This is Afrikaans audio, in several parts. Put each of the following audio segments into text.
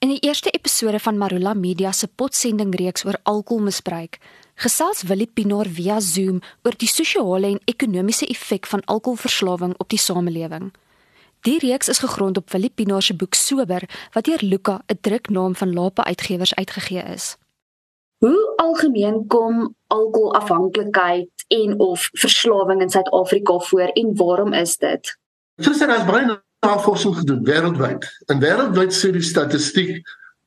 In die eerste episode van Marula Media se potsending reeks oor alkoholmisbruik, gesels Willie Pinaar via Zoom oor die sosiale en ekonomiese effek van alkoholverslawing op die samelewing. Die reeks is gegrond op Willie Pinaar se boek Sober wat deur Luka, 'n druknaam van Lapa Uitgewers uitgegee is. Hoe algemeen kom alkoholafhanklikheid en of verslawing in Suid-Afrika voor en waarom is dit? Soos as brein navorsing gedoen wêreldwyd. In wêreldwyd sê die statistiek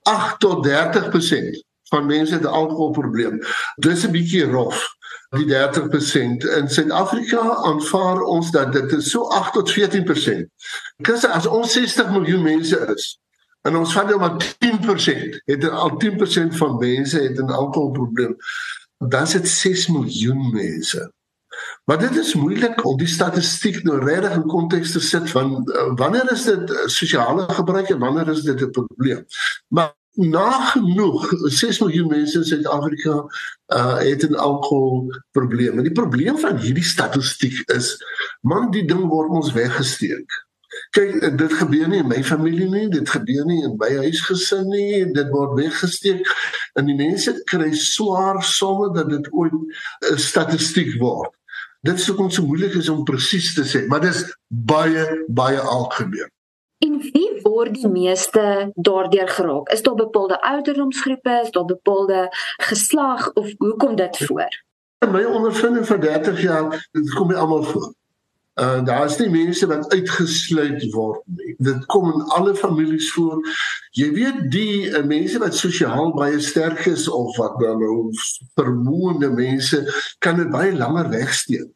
8 tot 30% van mense het 'n alkoholprobleem. Dis 'n bietjie rof, die 30%. In Suid-Afrika aanvaar ons dat dit is so 8 tot 14%. Dis as ons 60 miljoen mense is en ons vat nou maar 10%, het al 10% van mense het 'n alkoholprobleem. Dan is dit 6 miljoen mense. Maar dit is moeilik om die statistiek nou regtig in konteks te sit van uh, wanneer is dit uh, sosiale gebruik en wanneer is dit 'n probleem. Maar nagenoeg 6 miljoen mense in Suid-Afrika uh, het 'n alkoholprobleem. En die probleem van hierdie statistiek is man die ding word ons weggesteek. Kyk, dit gebeur nie in my familie nie, dit gebeur nie in my huisgesin nie, dit word weggesteek en die mense kry swaar somme dat dit ooit 'n statistiek word. Dit is hoekom so moeilik is om presies te sê, maar dis baie baie algemeen. En wie word die meeste daardeur geraak? Is daar bepaalde ouderdomsgroepe, is daar bepaalde geslag of hoe kom dit voor? In my ondervinding van 30 jaar, dit kom nie almal voor. Uh daar is nie mense wat uitgesluit word nie. Dit kom in alle families voor. Jy weet die uh, mense wat sosiaal baie sterk is of wat dan nou vermoënde mense kan dit baie langer wegsteek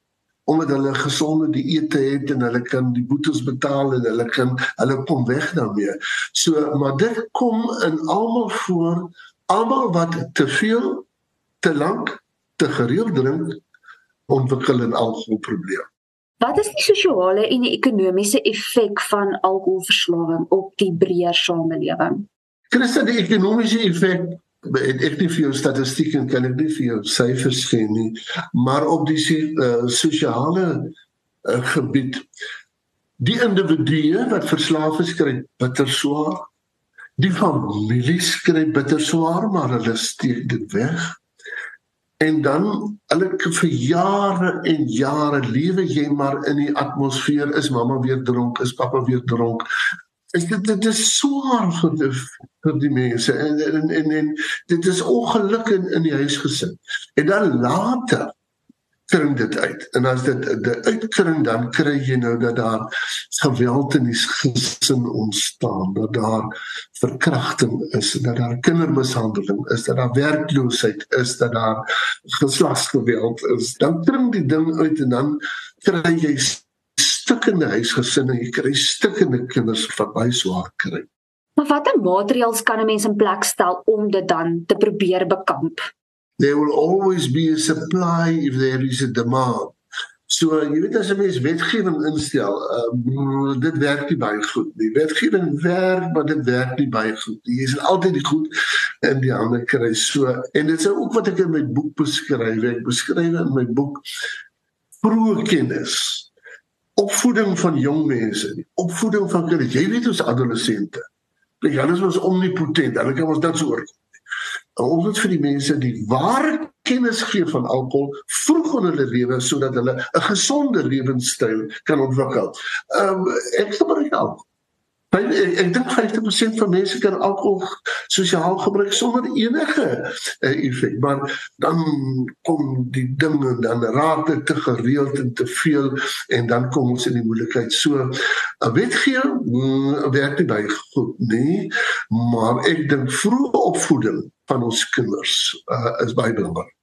omdat hulle gesonde dieete het en hulle kan die boetes betaal en hulle kan hulle kom weg daarmee. So maar dit kom in almal voor, almal wat te veel te lank te gereeld drink ontwikkel 'n alkoholprobleem. Wat is die sosiale en die ekonomiese effek van alkoholverslawing op die breër samelewing? Christa, die ekonomiese effek ek ek nie vir jou statistiek en kan ek nie vir jou syfers gee nie, maar op die uh, sosiale uh, gebied die individue wat verslaaf is kry bitter swaar. Die families kry bitter swaar, maar hulle steek dit weg en dan hulle vir jare en jare lewe jy maar in die atmosfeer is mamma weer dronk is pappa weer dronk. Is dit dit is swaar vir die, vir die mense en en en, en dit is ongeluk in in die huisgesin en dan later kring dit uit. En as dit die uitkring dan kry jy nou dat daar geweld in die gesin ontstaan, dat daar verkrachting is, dat daar kindermishandeling is, dat daar werkloosheid is, dat daar geslagsgeweld is. Dan kring die ding uit en dan kry jy stukkende huisgesinne, jy kry stukkende kinders wat baie swaar kry. Maar watter maatreëls kan 'n mens in plek stel om dit dan te probeer bekamp? There will always be a supply if there is a demand. So jy weet as 'n mens wetgewing instel, uh, dit werk nie baie goed nie. Wetgewing werk, maar dit werk nie baie goed nie. Jy sal altyd die goed in die hande kry. So en dit is ook wat ek in my boek beskryf. Ek beskryf in my boek vroeë kennis opvoeding van jong mense, opvoeding van kinders. Jy weet ons adolessente. Janus was omnipotent. Hulle kan ons dit so oorkom ons moet vir die mense die ware kennis gee van alkohol vroeg in hulle lewe sodat hulle 'n gesonde lewenstyl kan ontwikkel. Ehm um, ek gebruik alkohol. Ek, ek dink 50% van mense kan alkohol sosiaal gebruik sonder enige uh, effek, maar dan kom die dinge dan raak dit te gereeld en te veel en dan kom ons in die moeilikheid. So 'n wetgewing mm, werk nie baie goed nie, maar ek dink vroeë opvoeding van ons kinders uh, is baie belangrik.